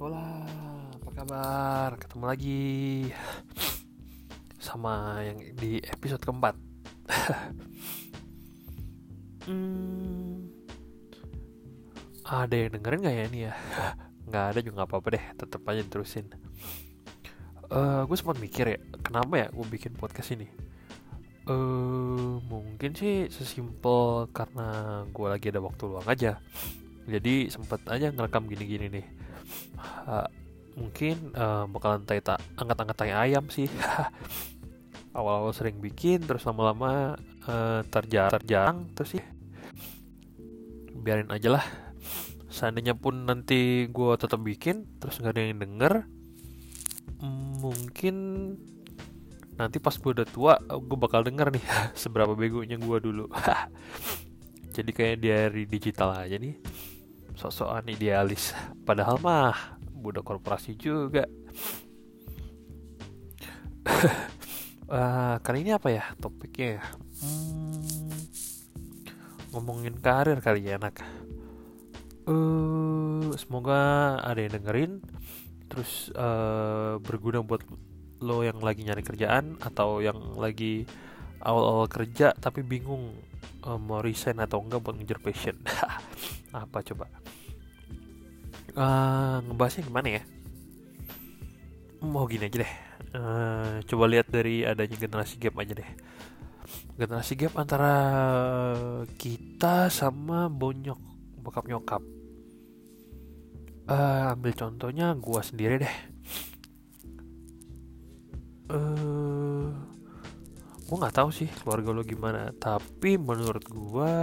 Hola, apa kabar? Ketemu lagi sama yang di episode keempat. hmm, ada yang dengerin nggak ya ini ya? Nggak ada juga apa-apa deh, tetap aja terusin. Uh, gue sempat mikir ya, kenapa ya gue bikin podcast ini? Uh, mungkin sih sesimpel karena gue lagi ada waktu luang aja. Jadi sempat aja ngerekam gini-gini nih. Uh, mungkin uh, bakalan tai tak angkat-angkat tai ayam sih. Awal-awal sering bikin, terus lama-lama uh, terjarang, terjarang, terus sih biarin aja lah. Seandainya pun nanti gue tetap bikin, terus nggak ada yang denger, mungkin nanti pas gue udah tua gue bakal denger nih seberapa begonya gue dulu jadi kayak dari digital aja nih sok-sokan idealis. Padahal mah budak korporasi juga. Uh, kali ini apa ya topiknya hmm, ngomongin karir kali ya enak. Uh, semoga ada yang dengerin. Terus uh, berguna buat lo yang lagi nyari kerjaan atau yang lagi awal-awal kerja tapi bingung uh, mau resign atau enggak buat ngejar passion. Apa coba uh, ngebahasnya gimana ya? Mau gini aja deh. Uh, coba lihat dari adanya generasi gap aja deh. Generasi gap antara kita sama bonyok bokap nyokap. Uh, ambil contohnya gua sendiri deh. Uh, gue nggak tahu sih keluarga lo gimana tapi menurut gue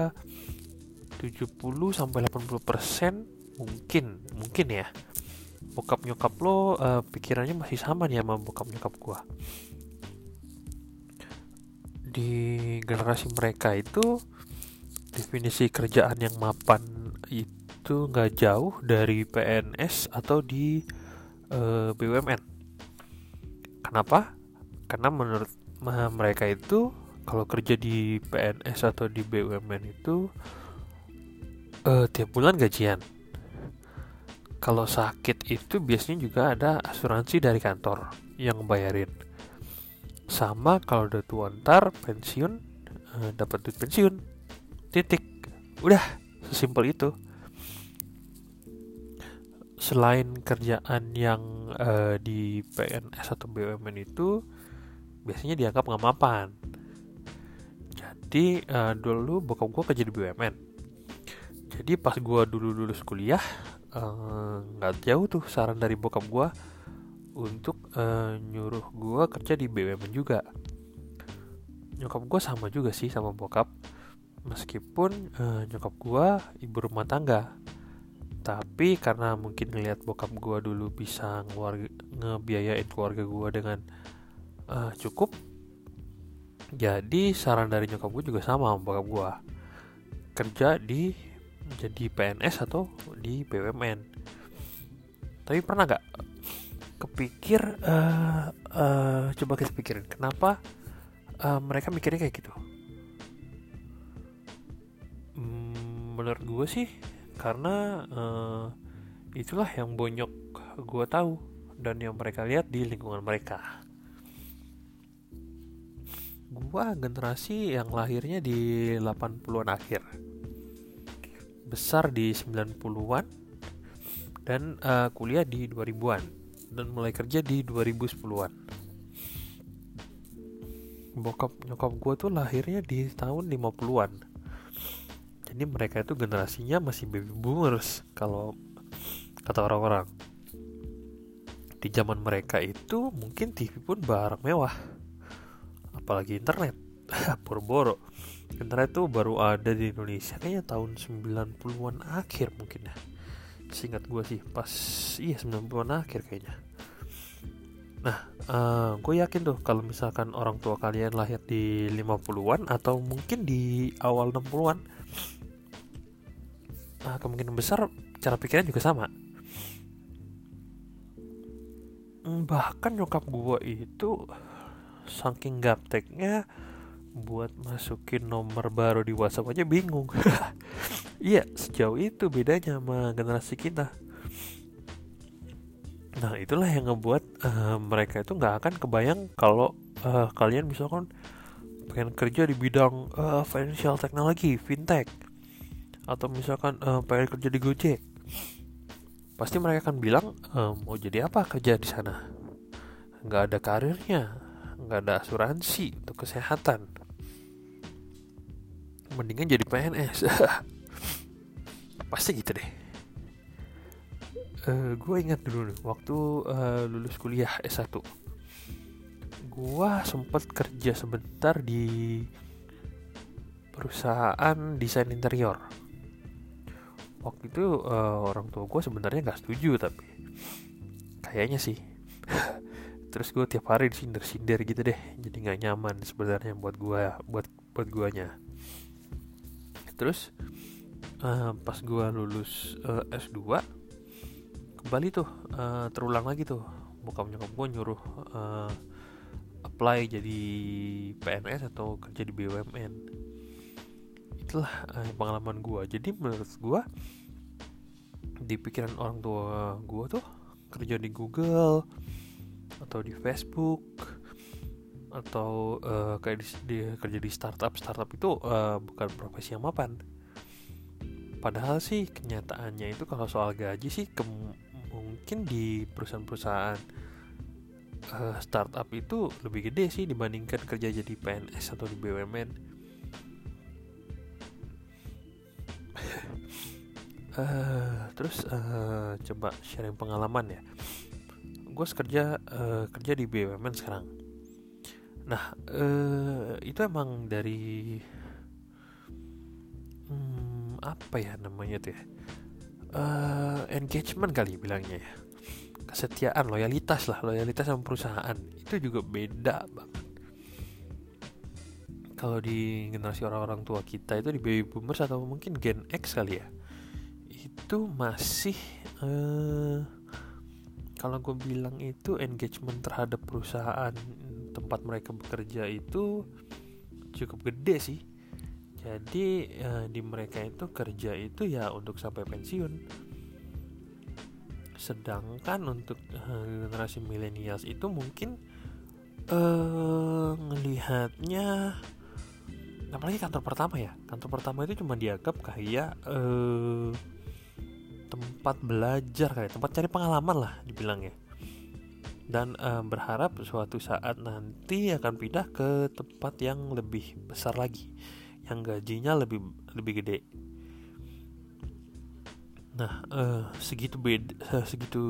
70 sampai 80 persen mungkin mungkin ya. Bokap nyokap lo uh, pikirannya masih sama nih sama bokap nyokap gue di generasi mereka itu definisi kerjaan yang mapan itu nggak jauh dari PNS atau di uh, BUMN kenapa? Karena menurut mereka itu kalau kerja di PNS atau di BUMN itu uh, tiap bulan gajian. Kalau sakit itu biasanya juga ada asuransi dari kantor yang bayarin. Sama kalau udah tua ntar pensiun uh, dapat duit pensiun. Titik. Udah, sesimpel itu. Selain kerjaan yang uh, di PNS atau BUMN itu biasanya dianggap nggak mapan. Jadi uh, dulu bokap gue kerja di BUMN. Jadi pas gue dulu lulus kuliah nggak uh, jauh tuh saran dari bokap gue untuk uh, nyuruh gue kerja di BUMN juga. Nyokap gue sama juga sih sama bokap, meskipun uh, nyokap gue ibu rumah tangga. Tapi karena mungkin ngelihat bokap gue dulu bisa ngebiayain keluarga gue dengan uh, cukup jadi saran dari nyokap gue juga sama sama bokap gue kerja di jadi PNS atau di BUMN tapi pernah gak kepikir uh, uh, coba kita pikirin kenapa uh, mereka mikirnya kayak gitu? Hmm, menurut gue sih karena uh, itulah yang bonyok gue tahu dan yang mereka lihat di lingkungan mereka. Gua generasi yang lahirnya di 80-an akhir besar di 90-an dan uh, kuliah di 2000-an dan mulai kerja di 2010-an bokap nyokap gue tuh lahirnya di tahun 50-an jadi mereka itu generasinya masih baby boomers kalau kata orang-orang. Di zaman mereka itu mungkin TV pun barang mewah apalagi internet boro-boro. Internet tuh baru ada di Indonesia kayaknya tahun 90-an akhir mungkin ya. Singkat gue sih pas iya 90-an akhir kayaknya. Nah uh, eh, gue yakin tuh kalau misalkan orang tua kalian lahir di 50-an atau mungkin di awal 60-an uh, kemungkinan besar cara pikirnya juga sama. Bahkan nyokap gue itu saking gapteknya buat masukin nomor baru di WhatsApp aja bingung. Iya, sejauh itu bedanya sama generasi kita. nah itulah yang ngebuat uh, mereka itu nggak akan kebayang kalau uh, kalian misalkan pengen kerja di bidang uh, financial technology fintech atau misalkan uh, pengen kerja di Gojek pasti mereka akan bilang uh, mau jadi apa kerja di sana nggak ada karirnya nggak ada asuransi untuk kesehatan mendingan jadi PNS pasti gitu deh. Uh, eh, gue ingat dulu nih waktu uh, lulus kuliah S1 gue sempat kerja sebentar di perusahaan desain interior. Waktu itu uh, orang tua gue sebenarnya nggak setuju tapi kayaknya sih. Terus gue tiap hari disindir-sindir gitu deh jadi nggak nyaman sebenarnya buat gue buat buat guanya terus uh, pas gue lulus uh, S2 kembali tuh uh, terulang lagi tuh. Bokap nyokap gue nyuruh uh, apply jadi PNS atau kerja di BUMN itulah uh, pengalaman gue jadi menurut gue di pikiran orang tua gue tuh kerja di Google atau di Facebook atau uh, kayak di, di kerja di startup startup itu uh, bukan profesi yang mapan padahal sih kenyataannya itu kalau soal gaji sih ke mungkin di perusahaan-perusahaan uh, startup itu lebih gede sih dibandingkan kerja jadi PNS atau di BUMN. uh, terus uh, coba sharing pengalaman ya. Gue kerja uh, kerja di BUMN sekarang. Nah uh, itu emang dari hmm, apa ya namanya tuh ya? uh, engagement kali bilangnya ya. Kesetiaan loyalitas lah loyalitas sama perusahaan. Itu juga beda banget. Kalau di generasi orang-orang tua kita itu di baby boomers atau mungkin gen X kali ya itu masih uh, kalau gue bilang itu engagement terhadap perusahaan tempat mereka bekerja itu cukup gede sih. Jadi uh, di mereka itu kerja itu ya untuk sampai pensiun. Sedangkan untuk uh, generasi milenials itu mungkin uh, ngelihatnya apalagi kantor pertama ya? Kantor pertama itu cuma dianggap kayak uh, tempat belajar kayak tempat cari pengalaman lah dibilangnya dan uh, berharap suatu saat nanti akan pindah ke tempat yang lebih besar lagi yang gajinya lebih lebih gede. Nah uh, segitu beda uh, segitu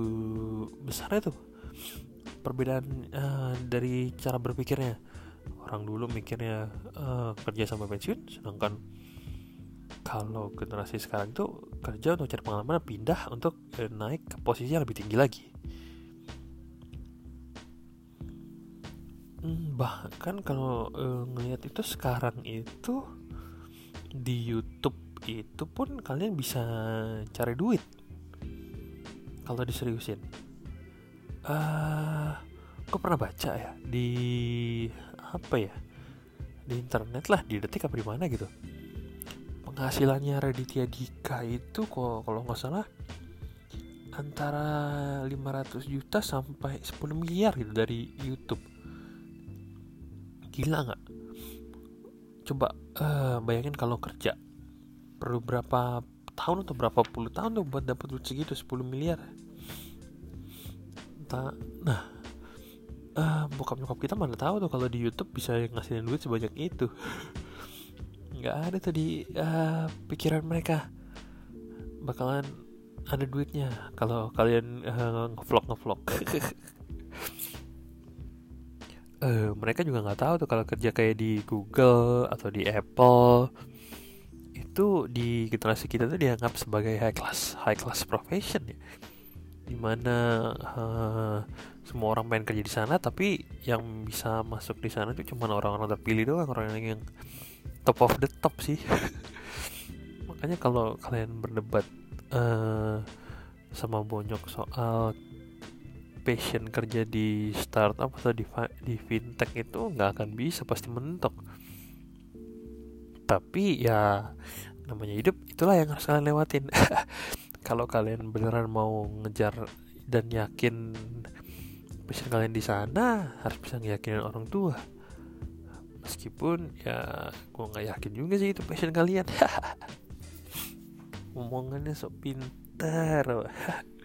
besarnya tuh perbedaan uh, dari cara berpikirnya. Orang dulu mikirnya uh, kerja sampai pensiun sedangkan kalau generasi sekarang tuh kerja untuk cari pengalaman pindah untuk uh, naik ke posisi yang lebih tinggi lagi bahkan kalau uh, ngelihat itu sekarang itu di YouTube itu pun kalian bisa cari duit. Kalau diseriusin. Uh, eh, gue pernah baca ya? Di apa ya? Di internet lah di detik apa di mana gitu. Penghasilannya Raditya Dika itu kok kalau nggak salah antara 500 juta sampai 10 miliar gitu dari YouTube gila nggak? Coba uh, bayangin kalau kerja perlu berapa tahun atau berapa puluh tahun tuh buat dapat duit segitu 10 miliar. Nah uh, bokap nyokap kita mana tahu tuh kalau di YouTube bisa ngasihin duit sebanyak itu. Nggak ada tuh di uh, pikiran mereka. Bakalan ada duitnya. Kalau kalian uh, ngevlog ngevlog uh, mereka juga nggak tahu tuh kalau kerja kayak di Google atau di Apple itu di generasi kita tuh dianggap sebagai high class high class profession ya. Di mana uh, semua orang pengen kerja di sana tapi yang bisa masuk di sana itu cuma orang-orang terpilih doang orang yang top of the top sih. Makanya kalau kalian berdebat uh, sama bonyok soal passion kerja di startup atau di di fintech itu nggak akan bisa pasti mentok. Tapi ya namanya hidup itulah yang harus kalian lewatin. Kalau kalian beneran mau ngejar dan yakin passion kalian di sana harus bisa ngeyakinin orang tua. Meskipun ya gue nggak yakin juga sih itu passion kalian. Omongannya sok pintar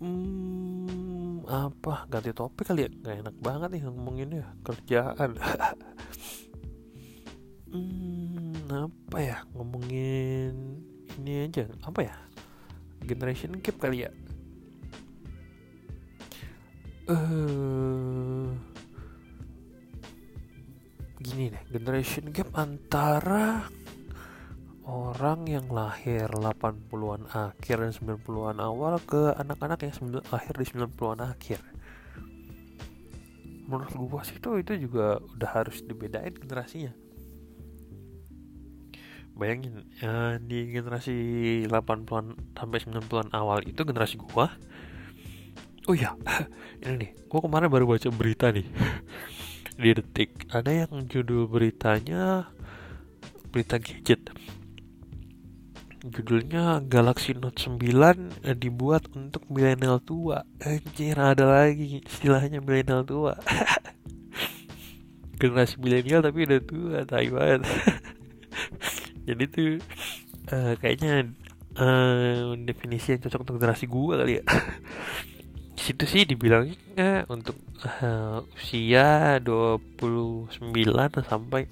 hmm, apa? Ganti topik kali ya? Nggak enak banget nih ngomongin ya kerjaan. Hmm, apa ya? Ngomongin ini aja. Apa ya? Generation gap kali ya? Eh uh, gini deh. Generation gap antara orang yang lahir 80-an akhir dan 90-an awal ke anak-anak yang lahir di 90-an akhir. Menurut gua sih itu itu juga udah harus dibedain generasinya. Bayangin ya, di generasi 80-an sampai 90-an awal itu generasi gua oh iya ini nih gua kemarin baru baca berita nih. Di detik ada yang judul beritanya berita gadget judulnya Galaxy Note 9 eh, dibuat untuk milenial tua. Anjir ada lagi istilahnya milenial tua. Generasi milenial tapi udah tua tai banget. Jadi tuh uh, kayaknya uh, definisi yang cocok untuk generasi gue kali ya. Situ sih dibilangnya untuk uh, usia 29 sampai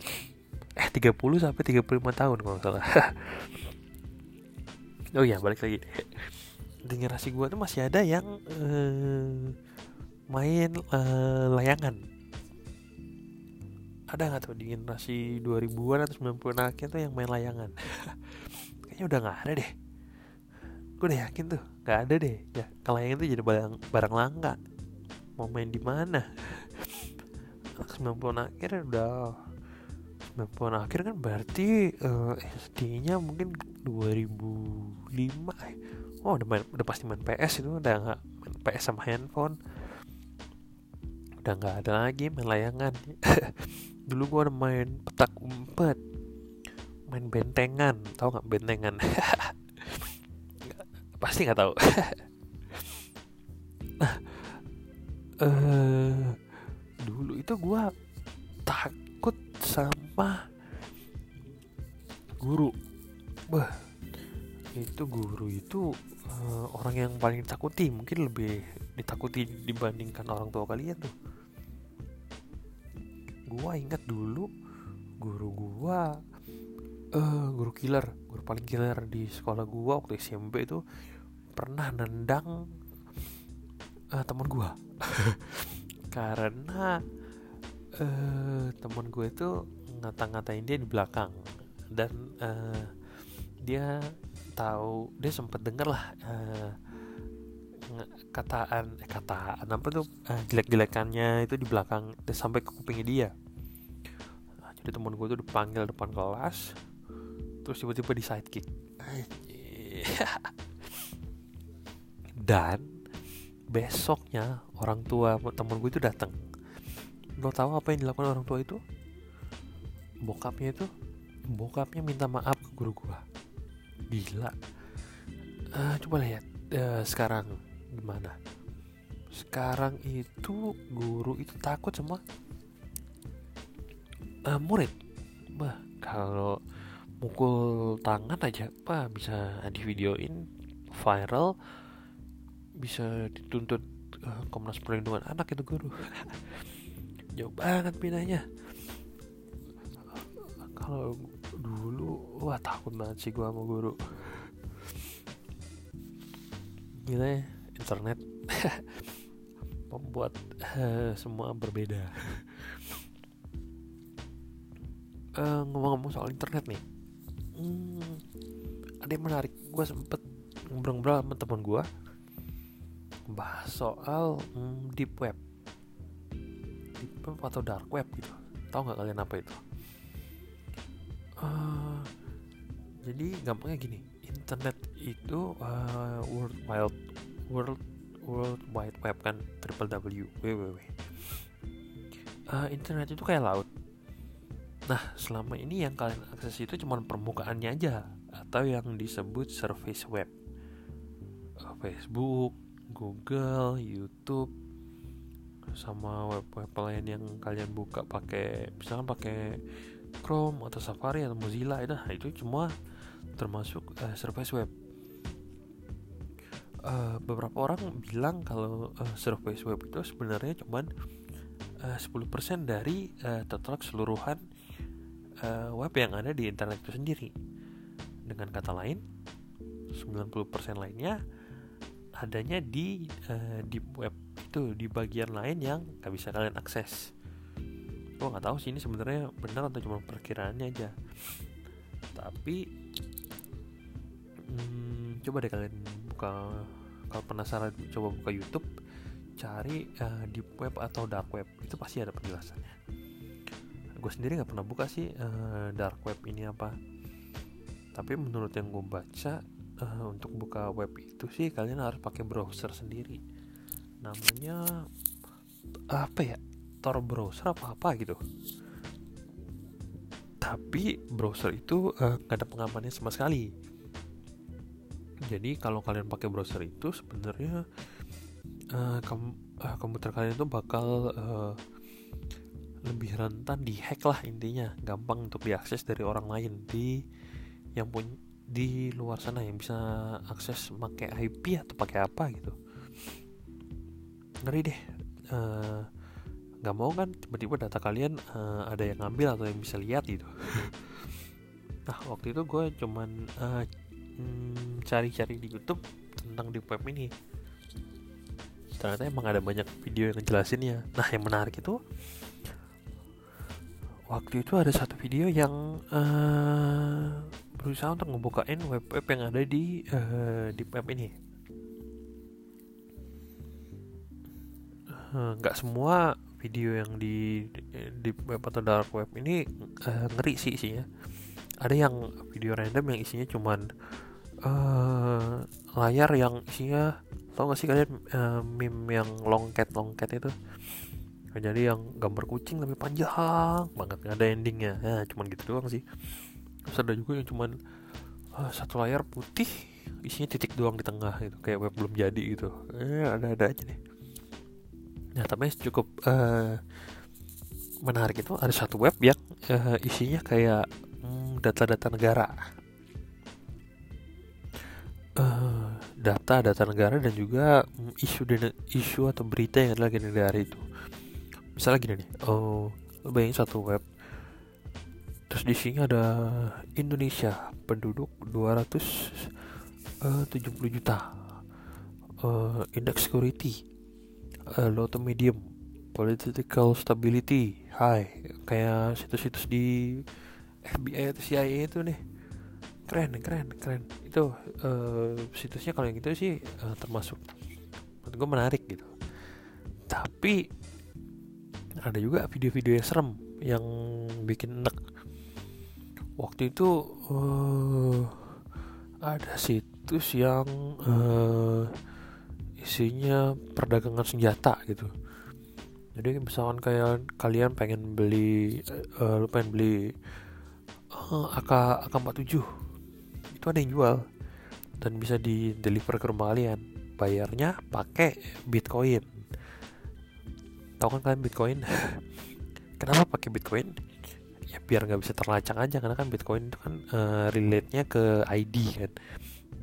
eh 30 sampai 35 tahun kalau salah oh iya balik lagi. Di generasi gue tuh masih ada yang uh, main uh, layangan. Ada nggak tuh di generasi 2000-an atau 90-an akhir tuh yang main layangan? Kayaknya udah nggak ada deh. Gue udah yakin tuh nggak ada deh. Ya kalau layangan tuh jadi barang barang langka. Mau main di mana? 90-an akhir udah 90-an akhir kan berarti uh, eh, SD-nya mungkin 2005 oh udah main udah pasti main PS itu udah nggak main PS sama handphone. Udah nggak ada lagi main layangan. Dulu gua ada main petak umpet. Main bentengan tahu nggak bentengan? Pasti nggak tahu nah uh, dulu itu gua sama guru. Bah itu guru itu uh, orang yang paling takuti mungkin lebih ditakuti dibandingkan orang tua kalian tuh. Gua ingat dulu guru gua uh, guru killer. Guru paling killer di sekolah gua waktu SMP itu pernah nendang uh, teman gua. Karena uh, teman gue itu ngata-ngatain dia di belakang. Dan uh, dia tahu dia sempat denger lah uh, kataan eh, kataan apa tuh uh, jelek-jelekannya itu di belakang sampai ke kupingnya dia. Jadi temen gue tuh dipanggil depan kelas terus tiba-tiba di sidekick. Dan besoknya orang tua temen gue itu datang lo tahu apa yang dilakukan orang tua itu bokapnya itu bokapnya minta maaf ke guru gue gila. Uh, coba lihat uh, sekarang gimana? Sekarang itu guru itu takut sama uh, murid. Bah kalau mukul tangan aja pak bisa di videoin viral bisa dituntut uh, Komnas Perlindungan Anak itu guru. Jauh banget pindahnya kalau dulu wah takut banget sih gua sama guru. Gila ya internet. Membuat uh, semua berbeda. Uh, ngomong-ngomong soal internet nih. Hmm, ada yang menarik. Gue sempet ngobrol-ngobrol sama teman gue bahas soal hmm, deep web. Deep web atau dark web gitu. Tahu nggak kalian apa itu uh, jadi gampangnya gini internet itu uh, world wide world world wide web kan triple w www uh, internet itu kayak laut. Nah, selama ini yang kalian akses itu cuma permukaannya aja atau yang disebut service web. Uh, Facebook, Google, YouTube sama web-web lain yang kalian buka pakai misalnya pakai Chrome atau Safari atau Mozilla nah itu semua termasuk uh, service web. Uh, beberapa orang bilang kalau uh, service web itu sebenarnya cuman uh, 10% dari uh, total keseluruhan uh, web yang ada di internet itu sendiri. Dengan kata lain 90% lainnya adanya di uh, di web itu di bagian lain yang gak bisa kalian akses gue nggak tahu sih ini sebenarnya benar atau cuma perkiraannya aja. Tapi hmm, coba deh kalian buka kalau penasaran coba buka YouTube cari uh, deep web atau dark web itu pasti ada penjelasannya. Gue sendiri nggak pernah buka sih uh, dark web ini apa. Tapi menurut yang gue baca uh, untuk buka web itu sih kalian harus pakai browser sendiri. Namanya apa ya Tor browser apa apa gitu. Tapi browser itu uh, gak ada pengamannya sama sekali. Jadi kalau kalian pakai browser itu sebenarnya uh, kom uh, komputer kalian itu bakal uh, lebih rentan di hack lah intinya. Gampang untuk diakses dari orang lain di yang pun di luar sana yang bisa akses pakai IP atau pakai apa gitu. Ngeri deh nggak mau kan tiba-tiba data kalian uh, ada yang ngambil atau yang bisa lihat gitu. Nah waktu itu gue cuman uh, cari-cari di YouTube tentang deep web ini. Ternyata emang ada banyak video yang ngejelasin ya nah yang menarik itu waktu itu ada satu video yang uh, berusaha untuk ngebukain web-web yang ada di uh, di web ini. Nggak uh, semua video yang di di web atau dark web ini uh, ngeri sih isinya. Ada yang video random yang isinya cuman uh, layar yang isinya tau gak sih kalian uh, meme yang longket longket itu? Jadi yang gambar kucing tapi panjang banget nggak ada endingnya. Ya cuman gitu doang sih. Terus ada juga yang cuman uh, satu layar putih isinya titik doang di tengah gitu kayak web belum jadi gitu. Eh ada ada aja nih nah tapi cukup uh, menarik itu. Ada satu web yang uh, isinya kayak hmm, data-data hmm, negara. Uh, data data negara dan juga hmm, isu isu atau berita yang ada lagi negara itu. Misalnya gini nih oh lo bayangin satu web. Terus di sini ada Indonesia penduduk 270 uh, juta. Uh, index security uh, low to medium. Political stability. High kayak situs-situs di FBI atau CIA itu nih. Keren keren keren. Itu uh, situsnya kalau yang itu sih uh, termasuk menurut gue menarik gitu. Tapi ada juga video-video yang serem yang bikin enek. Waktu itu uh, ada situs yang uh, isinya perdagangan senjata gitu. Jadi misalkan kayak kalian pengen beli uh, lu pengen beli uh, AK AK47 itu ada yang jual dan bisa di deliver ke rumah kalian. Bayarnya pakai bitcoin. Tahu kan kalian bitcoin? Kenapa pakai bitcoin? Ya biar nggak bisa terlacak aja karena kan bitcoin itu kan uh, relate nya ke ID kan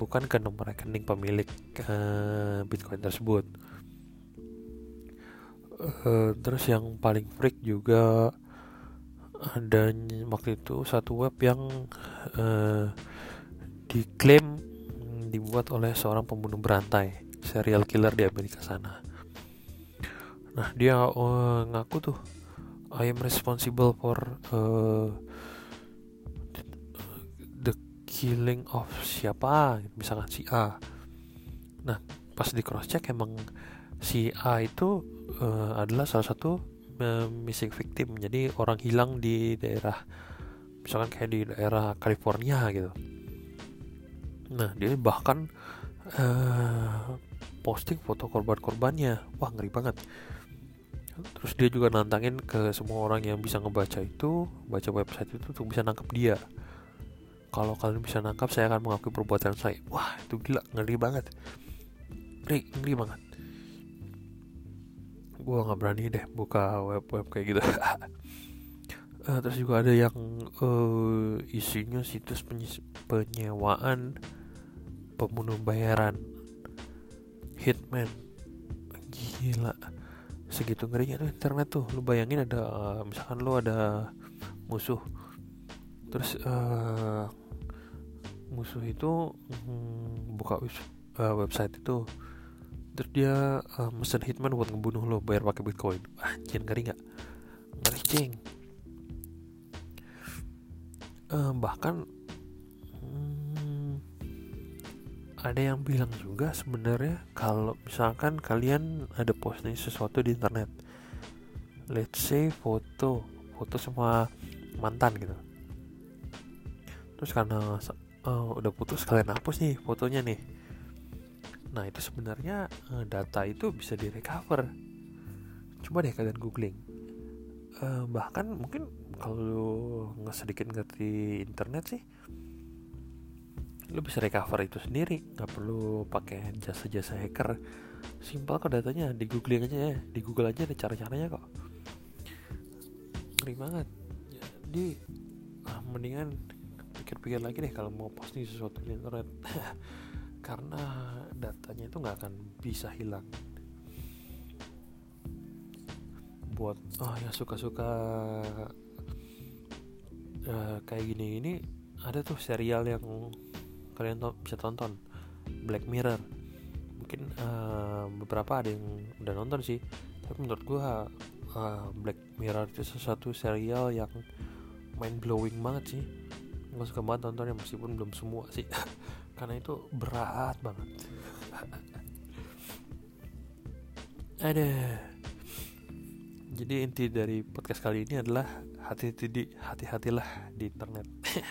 bukan ke nomor rekening pemilik uh, bitcoin tersebut. Uh, terus yang paling freak juga ada waktu itu satu web yang uh, diklaim dibuat oleh seorang pembunuh berantai serial killer di Amerika sana. Nah dia uh, ngaku tuh I am responsible for uh, killing of siapa? Misalkan si A. Nah pas di cross check emang si A itu uh, adalah salah satu uh, missing victim. Jadi orang hilang di daerah misalkan kayak di daerah California gitu. Nah dia bahkan uh, posting foto korban-korbannya, wah ngeri banget. Terus dia juga nantangin ke semua orang yang bisa ngebaca itu, baca website itu untuk bisa nangkep dia. Kalau kalian bisa nangkap saya akan mengakui perbuatan saya. Wah itu gila ngeri banget. Ngeri ngeri banget. Gue nggak berani deh buka web web kayak gitu. Uh, terus juga ada yang uh, isinya situs penyewaan pembunuh bayaran. Hitman. Gila. Segitu ngerinya tuh internet tuh. Lu bayangin ada uh, misalkan lu ada musuh. Terus uh, musuh itu um, buka uh, website itu. Terus dia uh, mesen hitman buat ngebunuh lo bayar pakai bitcoin. Anjir ngeri nggak? Ngeri cing uh, bahkan hmm, ada yang bilang juga sebenarnya kalau misalkan kalian ada posting sesuatu di internet. Let's say foto foto sama mantan gitu. Terus karena uh, udah putus kalian hapus nih fotonya nih. Nah itu sebenarnya uh, data itu bisa direcover. Coba deh kalian googling. Uh, bahkan mungkin kalau nggak sedikit ngerti internet sih lu bisa recover itu sendiri. Nggak perlu pakai jasa-jasa hacker. Simpel kok datanya di googling aja ya. Di google aja ada cara-caranya kok. Ngeri banget. Jadi ah, mendingan pikir-pikir lagi deh kalau mau posting sesuatu di internet. Karena datanya itu nggak akan bisa hilang. Buat oh ya suka-suka uh, kayak gini ini ada tuh serial yang kalian to bisa tonton. Black Mirror. Mungkin uh, beberapa ada yang udah nonton sih. Tapi menurut gua uh, Black Mirror itu sesuatu serial yang mind blowing banget sih gue suka banget nontonnya meskipun belum semua sih. Karena itu berat banget. Ada. Jadi inti dari podcast kali ini adalah hati-hati hati-hatilah di internet.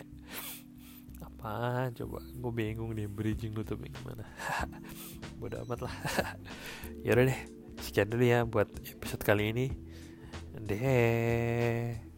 Apa coba? Gue bingung nih bridging nutupnya gimana? Bodoh amat lah. Ya udah deh sekian dulu ya buat episode kali ini. Deh